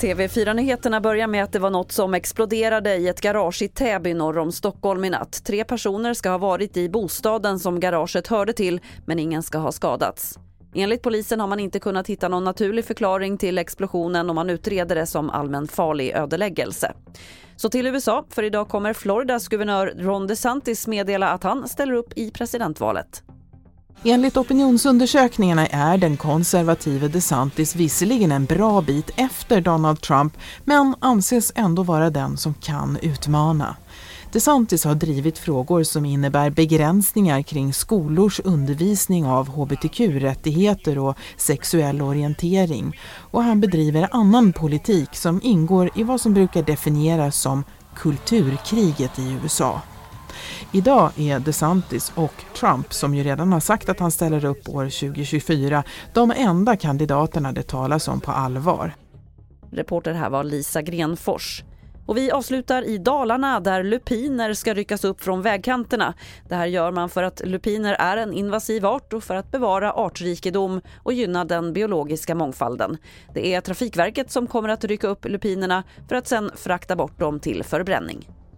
TV4-nyheterna börjar med att det var något som exploderade i ett garage i Täby norr om Stockholm i natt. Tre personer ska ha varit i bostaden som garaget hörde till, men ingen ska ha skadats. Enligt polisen har man inte kunnat hitta någon naturlig förklaring till explosionen och man utreder det som allmän farlig ödeläggelse. Så till USA, för idag kommer Floridas guvernör Ron DeSantis meddela att han ställer upp i presidentvalet. Enligt opinionsundersökningarna är den konservative DeSantis visserligen en bra bit efter Donald Trump men anses ändå vara den som kan utmana. DeSantis har drivit frågor som innebär begränsningar kring skolors undervisning av hbtq-rättigheter och sexuell orientering och han bedriver annan politik som ingår i vad som brukar definieras som kulturkriget i USA. Idag är DeSantis och Trump, som ju redan har sagt att han ställer upp år 2024, de enda kandidaterna det talas om på allvar. Reporter här var Lisa Grenfors. Och vi avslutar i Dalarna där lupiner ska ryckas upp från vägkanterna. Det här gör man för att lupiner är en invasiv art och för att bevara artrikedom och gynna den biologiska mångfalden. Det är Trafikverket som kommer att rycka upp lupinerna för att sen frakta bort dem till förbränning.